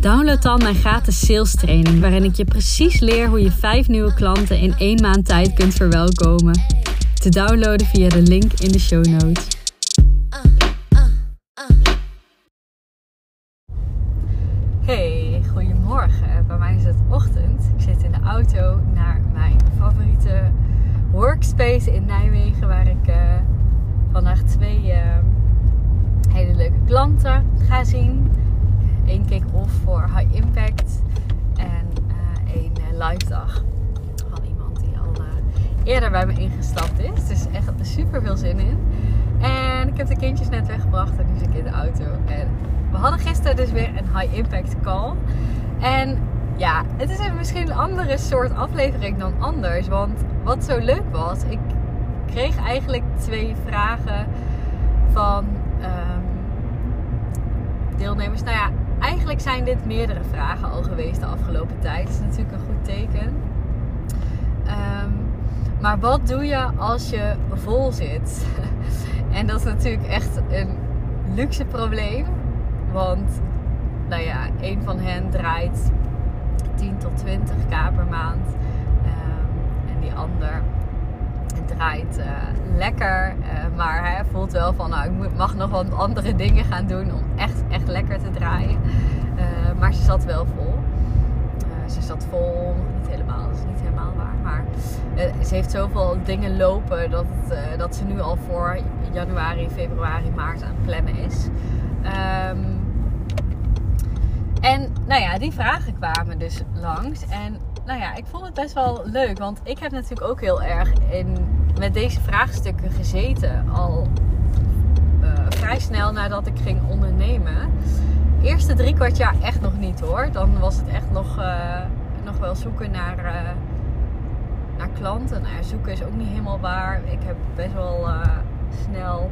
download dan mijn gratis sales training, waarin ik je precies leer hoe je vijf nieuwe klanten in één maand tijd kunt verwelkomen. Te downloaden via de link in de show notes. Hey, goedemorgen. Bij mij is het ochtend. Ik zit in de auto naar mijn favoriete workspace in Nijmegen, waar ik uh, vandaag twee uh, hele leuke klanten ga zien. Eén kick-off voor High Impact en uh, één live dag van iemand die al eerder bij me ingestapt is. Dus echt super veel zin in. En ik heb de kindjes net weggebracht en nu zit ik in de auto. En we hadden gisteren dus weer een high impact call. En ja, het is misschien een andere soort aflevering dan anders. Want wat zo leuk was, ik kreeg eigenlijk twee vragen van um, deelnemers. Nou ja, eigenlijk zijn dit meerdere vragen al geweest de afgelopen tijd. Is natuurlijk een goed teken. Um, maar wat doe je als je vol zit? en dat is natuurlijk echt een luxe probleem. Want, nou ja, een van hen draait 10 tot 20k per maand. Um, en die ander draait uh, lekker. Uh, maar hij voelt wel van, nou, ik mag nog wat andere dingen gaan doen om echt lekker te draaien. Uh, maar ze zat wel vol. ze zat vol, niet helemaal, dat is niet helemaal waar. Maar ze heeft zoveel dingen lopen dat, dat ze nu al voor januari, februari, maart aan het plannen is. Um, en nou ja, die vragen kwamen dus langs. En nou ja, ik vond het best wel leuk. Want ik heb natuurlijk ook heel erg in, met deze vraagstukken gezeten. Al vrij snel nadat ik ging ondernemen. Eerste drie kwart jaar echt nog niet hoor. Dan was het echt nog, uh, nog wel zoeken naar, uh, naar klanten. Nou, zoeken is ook niet helemaal waar. Ik heb best wel snel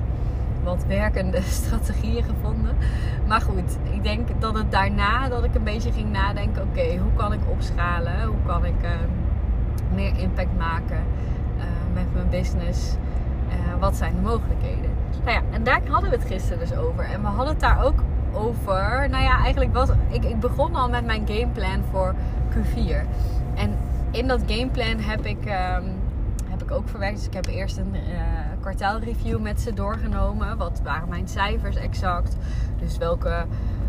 wat werkende strategieën gevonden. Maar goed, ik denk dat het daarna dat ik een beetje ging nadenken: oké, hoe kan ik opschalen? Hoe kan ik meer impact maken met mijn business? Wat zijn de mogelijkheden? Nou ja, en daar hadden we het gisteren dus over. En we hadden het daar ook over. Nou ja, eigenlijk was ik, ik begon al met mijn gameplan voor Q4. En in dat gameplan heb ik, um, heb ik ook verwerkt. Dus ik heb eerst een kwartaalreview met ze doorgenomen. Wat waren mijn cijfers exact? Dus welke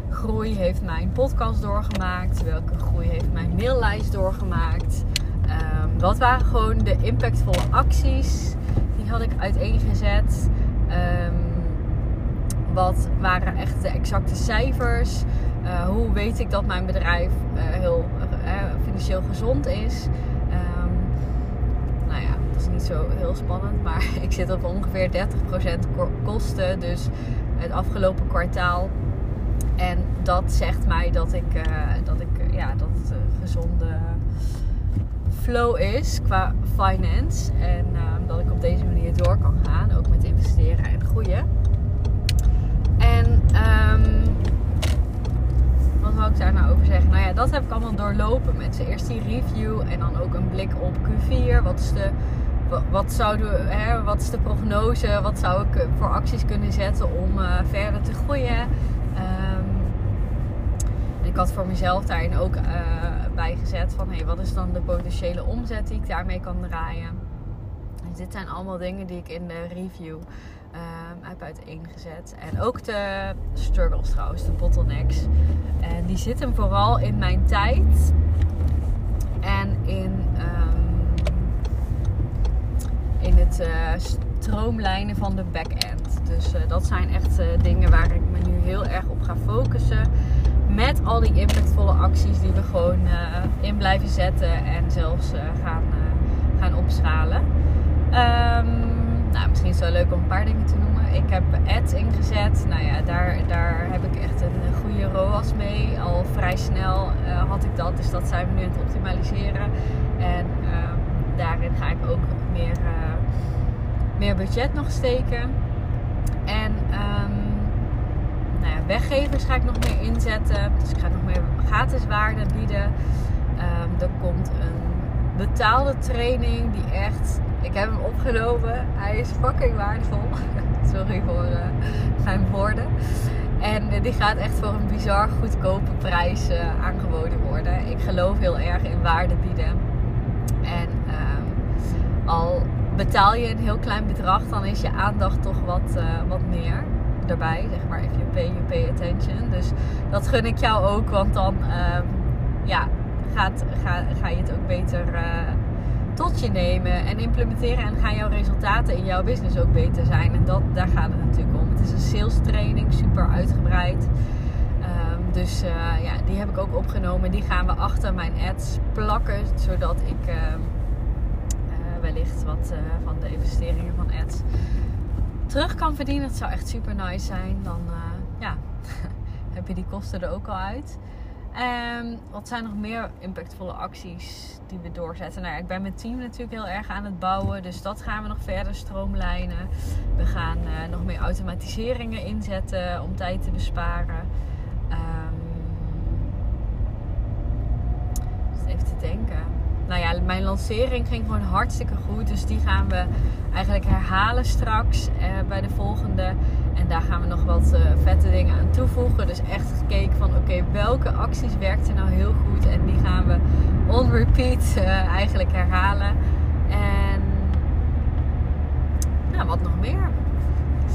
groei heeft mijn podcast doorgemaakt? Welke groei heeft mijn maillijst doorgemaakt? Um, wat waren gewoon de impactvolle acties? Die had ik uiteengezet. Um, wat waren echt de exacte cijfers? Uh, hoe weet ik dat mijn bedrijf uh, heel uh, financieel gezond is? niet zo heel spannend. Maar ik zit op ongeveer 30% kosten. Dus het afgelopen kwartaal. En dat zegt mij dat ik, dat, ik ja, dat het een gezonde flow is qua finance. En uh, dat ik op deze manier door kan gaan. Ook met en um, wat wou ik daar nou over zeggen? Nou ja, dat heb ik allemaal doorlopen met ze. Eerst die review en dan ook een blik op Q4. Wat is de wat, zouden, hè, wat is de prognose? Wat zou ik voor acties kunnen zetten om uh, verder te groeien? Um, ik had voor mezelf daarin ook uh, bijgezet van hey, wat is dan de potentiële omzet die ik daarmee kan draaien? Dit zijn allemaal dingen die ik in de review um, heb uiteengezet. En ook de struggles trouwens, de bottlenecks. En die zitten vooral in mijn tijd en in. Um, in het uh, stroomlijnen van de back-end. Dus uh, dat zijn echt uh, dingen waar ik me nu heel erg op ga focussen. Met al die impactvolle acties die we gewoon in blijven zetten en zelfs gaan, gaan opschalen. Um, nou, misschien is het wel leuk om een paar dingen te noemen. Ik heb ads ingezet. Nou ja, daar, daar heb ik echt een goede ROAS mee. Al vrij snel had ik dat. Dus dat zijn we nu aan het optimaliseren. En ehm, daarin ga ik ook meer, meer budget nog steken. En um, nou ja, weggevers ga ik nog meer inzetten. Dus ik ga nog meer gratis waarde bieden. Er komt een betaalde training die echt... Ik heb hem opgenomen. Hij is fucking waardevol. Sorry voor uh, mijn woorden. En uh, die gaat echt voor een bizar goedkope prijs uh, aangeboden worden. Ik geloof heel erg in waarde bieden. En al betaal je een heel klein bedrag, dan is je aandacht toch wat, wat meer erbij. Zeg maar, if you pay, pay attention. Dus dat gun ik jou ook, want dan um, ja, gaat, ga, ga je het ook beter tot je nemen en implementeren. En gaan jouw resultaten in jouw business ook beter zijn. En dat, daar gaat het natuurlijk om. Het is een sales training, super uitgebreid. Um, dus uh, ja, die heb ik ook opgenomen. Die gaan we achter mijn ads plakken. Zodat ik uh, wellicht wat van de investeringen van ads terug kan verdienen. Dat zou echt super nice zijn. Dan ja, heb je die kosten er ook al uit. Um, wat zijn nog meer impactvolle acties die we doorzetten? Nou, ik ben mijn team natuurlijk heel erg aan het bouwen. Dus dat gaan we nog verder stroomlijnen. We gaan uh, nog meer automatiseringen inzetten om tijd te besparen. Um, even te denken. Nou ja, mijn lancering ging gewoon hartstikke goed. Dus die gaan we eigenlijk herhalen straks uh, bij de volgende. En daar gaan we nog wat uh, vette dingen aan toevoegen. Dus echt gekeken van oké, welke acties werkten nou heel goed. En die gaan we on repeat uh, eigenlijk herhalen. En nou, wat nog meer?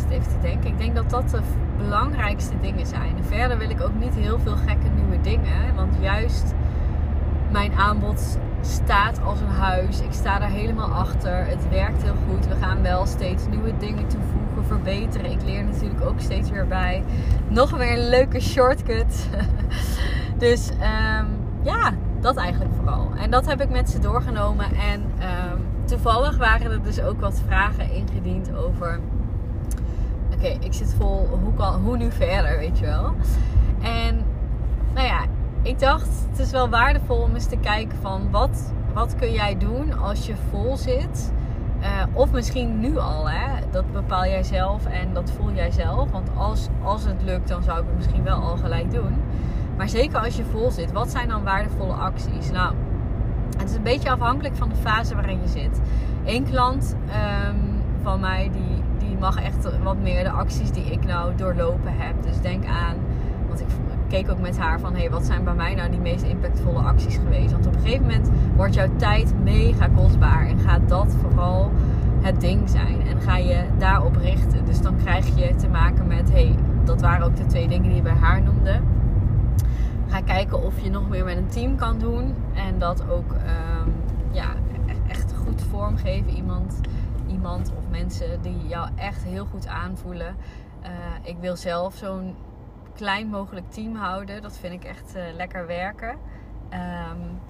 Ik even te denken. Ik denk dat dat de belangrijkste dingen zijn. Verder wil ik ook niet heel veel gekke nieuwe dingen. Want juist mijn aanbod staat als een huis. Ik sta daar helemaal achter. Het werkt heel goed. We gaan wel steeds nieuwe dingen toevoegen, verbeteren. Ik leer natuurlijk ook steeds weer bij. Nog weer een leuke shortcut. dus um, ja, dat eigenlijk vooral. En dat heb ik met ze doorgenomen. En um, toevallig waren er dus ook wat vragen ingediend over. Oké, ik zit vol. Hoe, kan, hoe nu verder, weet je wel? En ik dacht, het is wel waardevol om eens te kijken van wat, wat kun jij doen als je vol zit. Uh, of misschien nu al, hè? dat bepaal jij zelf en dat voel jij zelf. Want als, als het lukt, dan zou ik het misschien wel al gelijk doen. Maar zeker als je vol zit, wat zijn dan waardevolle acties? Nou, het is een beetje afhankelijk van de fase waarin je zit. Eén klant um, van mij, die, die mag echt wat meer de acties die ik nou doorlopen heb. Dus denk aan, want ik keek ook met haar van hey, wat zijn bij mij nou die meest impactvolle acties geweest. Want op een gegeven moment wordt jouw tijd mega kostbaar en gaat dat vooral het ding zijn. En ga je daarop richten. Dus dan krijg je te maken met hey, dat waren ook de twee dingen die je bij haar noemde. Ga kijken of je nog meer met een team kan doen. En dat ook um, ja, echt goed vormgeven. Iemand, iemand of mensen die jou echt heel goed aanvoelen. Uh, ik wil zelf zo'n klein mogelijk team houden. Dat vind ik echt uh, lekker werken. Um,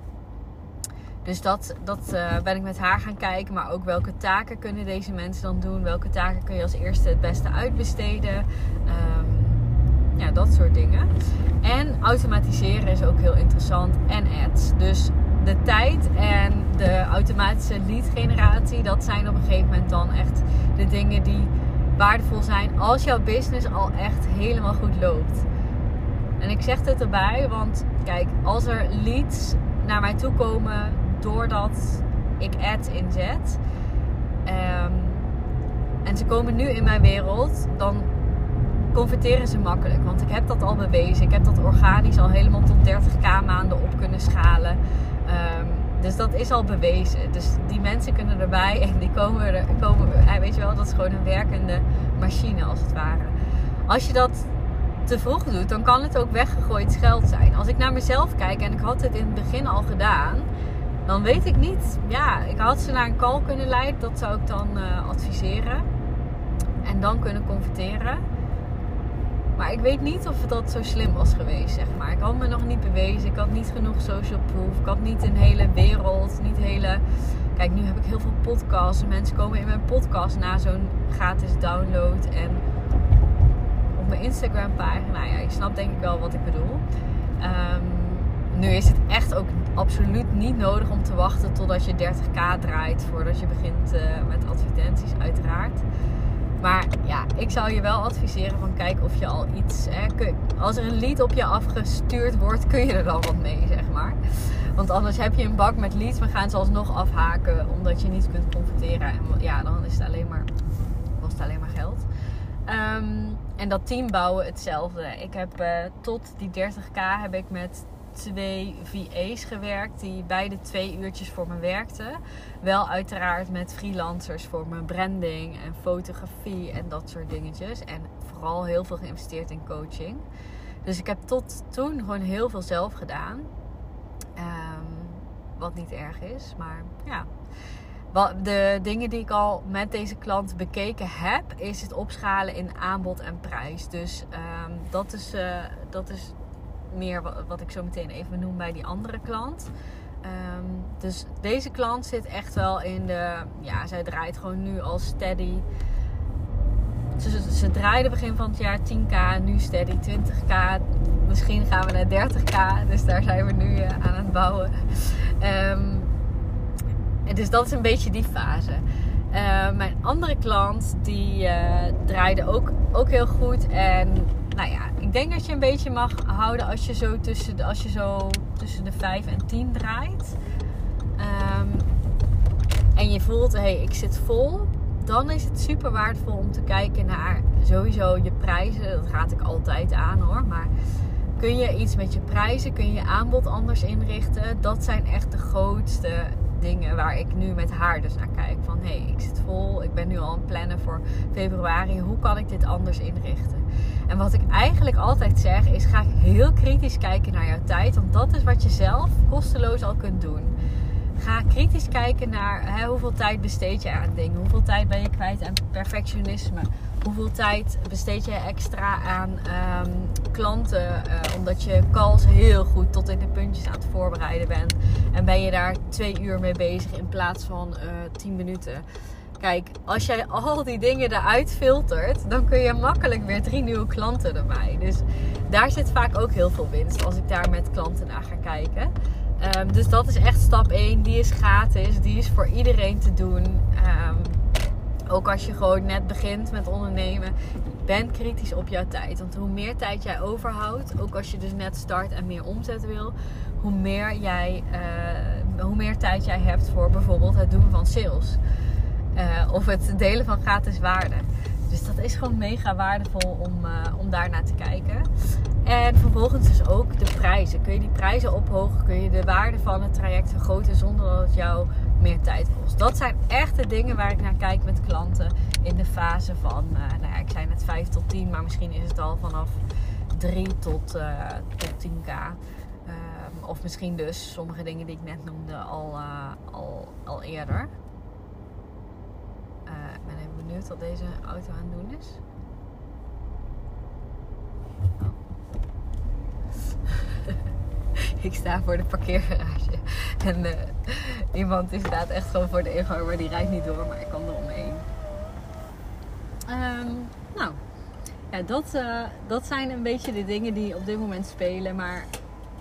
dus dat, dat uh, ben ik met haar gaan kijken. Maar ook welke taken kunnen deze mensen dan doen? Welke taken kun je als eerste het beste uitbesteden? Um, ja, dat soort dingen. En automatiseren is ook heel interessant. En ads. Dus de tijd en de automatische lead generatie. Dat zijn op een gegeven moment dan echt de dingen die waardevol zijn als jouw business al echt helemaal goed loopt. En ik zeg dit erbij, want kijk, als er leads naar mij toe komen doordat ik ads inzet. Um, en ze komen nu in mijn wereld, dan converteren ze makkelijk. Want ik heb dat al bewezen. Ik heb dat organisch al helemaal tot 30k maanden op kunnen schalen. Um, dus dat is al bewezen. Dus die mensen kunnen erbij en die komen er. Komen, weet je wel, dat is gewoon een werkende machine als het ware. Als je dat te vroeg doet, dan kan het ook weggegooid geld zijn. Als ik naar mezelf kijk en ik had het in het begin al gedaan, dan weet ik niet. Ja, ik had ze naar een call kunnen leiden. Dat zou ik dan uh, adviseren. En dan kunnen converteren. Maar ik weet niet of dat zo slim was geweest, zeg maar. Ik had me nog niet bewezen. Ik had niet genoeg social proof. Ik had niet een hele wereld. Niet hele... Kijk, nu heb ik heel veel podcasts. Mensen komen in mijn podcast na zo'n gratis download. En op mijn Instagram pagina. Ja, je snapt denk ik wel wat ik bedoel. Ehm, nu is het echt ook absoluut niet nodig om te wachten totdat je 30k draait voordat je begint uh, met advertenties, uiteraard. Maar ja, ik zou je wel adviseren van kijk of je al iets. Hè, als er een lead op je afgestuurd wordt, kun je er dan wat mee, zeg maar. Want anders heb je een bak met leads, maar gaan ze alsnog afhaken omdat je niet kunt converteren. En ja, dan is het alleen maar, kost het alleen maar geld. Ehm, en dat team bouwen hetzelfde. Ik heb uh, tot die 30k heb ik met twee VA's gewerkt die beide twee uurtjes voor me werkten. Wel uiteraard met freelancers voor mijn branding en fotografie en dat soort dingetjes. En vooral heel veel geïnvesteerd in coaching. Dus ik heb tot toen gewoon heel veel zelf gedaan. Um, wat niet erg is, maar ja. De dingen die ik al met deze klant bekeken heb, is het opschalen in aanbod en prijs. Dus um, dat, is, uh, dat is meer wat, ik zo meteen even noem bij die andere klant. Um, dus deze klant zit echt wel in de. Ja, zij draait gewoon nu al steady. Ze, ze draaide begin van het jaar 10k, nu steady 20k. Misschien gaan we naar 30k. Dus daar zijn we nu uh, aan het bouwen. Um, dus dat is een beetje die fase. Uh, mijn andere klant die uh, draaide ook, ook heel goed. En nou ja, ik denk dat je een beetje mag houden als je zo tussen de, als je zo tussen de 5 en 10 draait. Um, en je voelt, hé, hey, ik zit vol. Dan is het super waardevol om te kijken naar sowieso je prijzen. Dat raad ik altijd aan hoor. Maar kun je iets met je prijzen? Kun je je aanbod anders inrichten? Dat zijn echt de grootste dingen waar ik nu met haar dus naar kijk. Van hé, hey, ik zit vol, ik ben nu al aan het plannen voor februari. Hoe kan ik dit anders inrichten? En wat ik eigenlijk altijd zeg is: ga heel kritisch kijken naar jouw tijd. Want dat is wat je zelf kosteloos al kunt doen. Ga kritisch kijken naar hoeveel tijd besteed je aan dingen. Hoeveel tijd ben je kwijt aan perfectionisme. Hoeveel tijd besteed je extra aan um, klanten. Uh, omdat je calls heel goed tot in de puntjes aan het voorbereiden bent. En ben je daar twee uur mee bezig in plaats van uh, tien minuten. Kijk, als jij al die dingen eruit filtert, dan kun je makkelijk weer drie nieuwe klanten erbij. Dus daar zit vaak ook heel veel winst als ik daar met klanten naar ga kijken. Um, dus dat is echt stap 1. Die is gratis. Die is voor iedereen te doen. Um, ook als je gewoon net begint met ondernemen. Ben kritisch op jouw tijd. Want hoe meer tijd jij overhoudt, ook als je dus net start en meer omzet wil, hoe meer, jij, uh, hoe meer tijd jij hebt voor bijvoorbeeld het doen van sales. Uh, of het delen van gratis waarde. Dus dat is gewoon mega waardevol om, uh, om daar naar te kijken. En vervolgens dus ook de prijzen. Kun je die prijzen ophogen? Kun je de waarde van het traject vergroten zonder dat het jou meer tijd kost? Dat zijn echt de dingen waar ik naar kijk met klanten in de fase van, uh, nou ja, ik zei net 5 tot 10, maar misschien is het al vanaf 3 tot, uh, tot 10k. Um, of misschien dus sommige dingen die ik net noemde al, al, al eerder. Ik ben even benieuwd wat deze auto aan het doen is. ik sta voor de parkeergarage. En uh, iemand die staat echt gewoon voor de ingang, maar die rijdt niet door, maar ik kan er omheen. Um, nou, ja, dat, uh, dat zijn een beetje de dingen die op dit moment spelen. Maar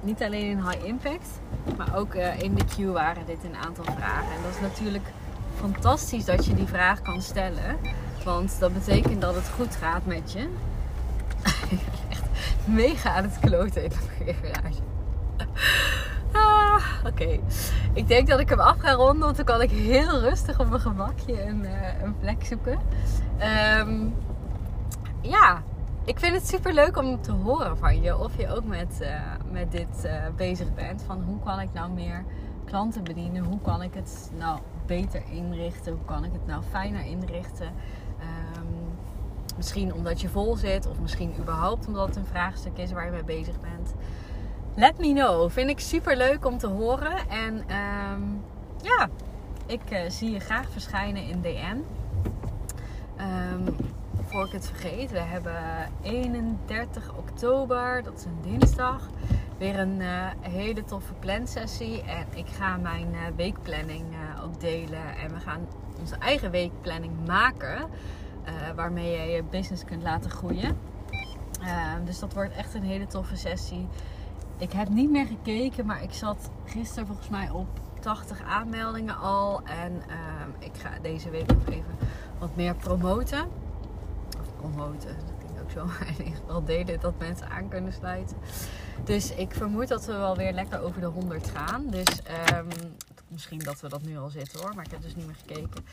niet alleen in high impact, maar ook uh, in de queue waren dit een aantal vragen. En dat is natuurlijk fantastisch dat je die vraag kan stellen. Want dat betekent dat het goed gaat met je. echt mega aan het kloten in. Ah, Oké, ik denk dat ik hem af ga ronden, want dan kan ik heel rustig op mijn gemakje een, uh, een plek zoeken. Um, ja, ik vind het super leuk om te horen van je of je ook met, uh, met dit uh, bezig bent. Van hoe kan ik nou meer klanten bedienen? Hoe kan ik het nou beter inrichten? Hoe kan ik het nou fijner inrichten? Um, misschien omdat je vol zit, of misschien überhaupt omdat het een vraagstuk is waar je mee bezig bent. Let me know. Vind ik super leuk om te horen. En um, ja, ik uh, zie je graag verschijnen in DM. Um, voor ik het vergeet, we hebben 31 oktober, dat is een dinsdag, weer een uh, hele toffe plansessie. En ik ga mijn uh, weekplanning ook delen. En we gaan onze eigen weekplanning maken. waarmee je je business kunt laten groeien. dus dat wordt echt een hele toffe sessie. ik heb niet meer gekeken, maar ik zat gisteren volgens mij op 80 aanmeldingen al. En ehm, ik ga deze week nog even wat meer promoten. Of promoten, dat klinkt ook zo. In ieder geval delen dat mensen aan kunnen sluiten. Dus ik vermoed dat we wel weer lekker over de 100 gaan. Dus ehm, misschien dat we dat nu al zitten hoor, maar ik heb dus niet meer gekeken.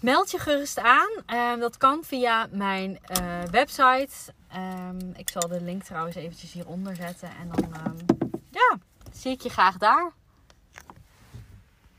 Meld je gerust aan. Ehm, dat kan via mijn eh, website. Ehm, ik zal de link trouwens eventjes hieronder zetten. En dan ja, zie ik je graag daar.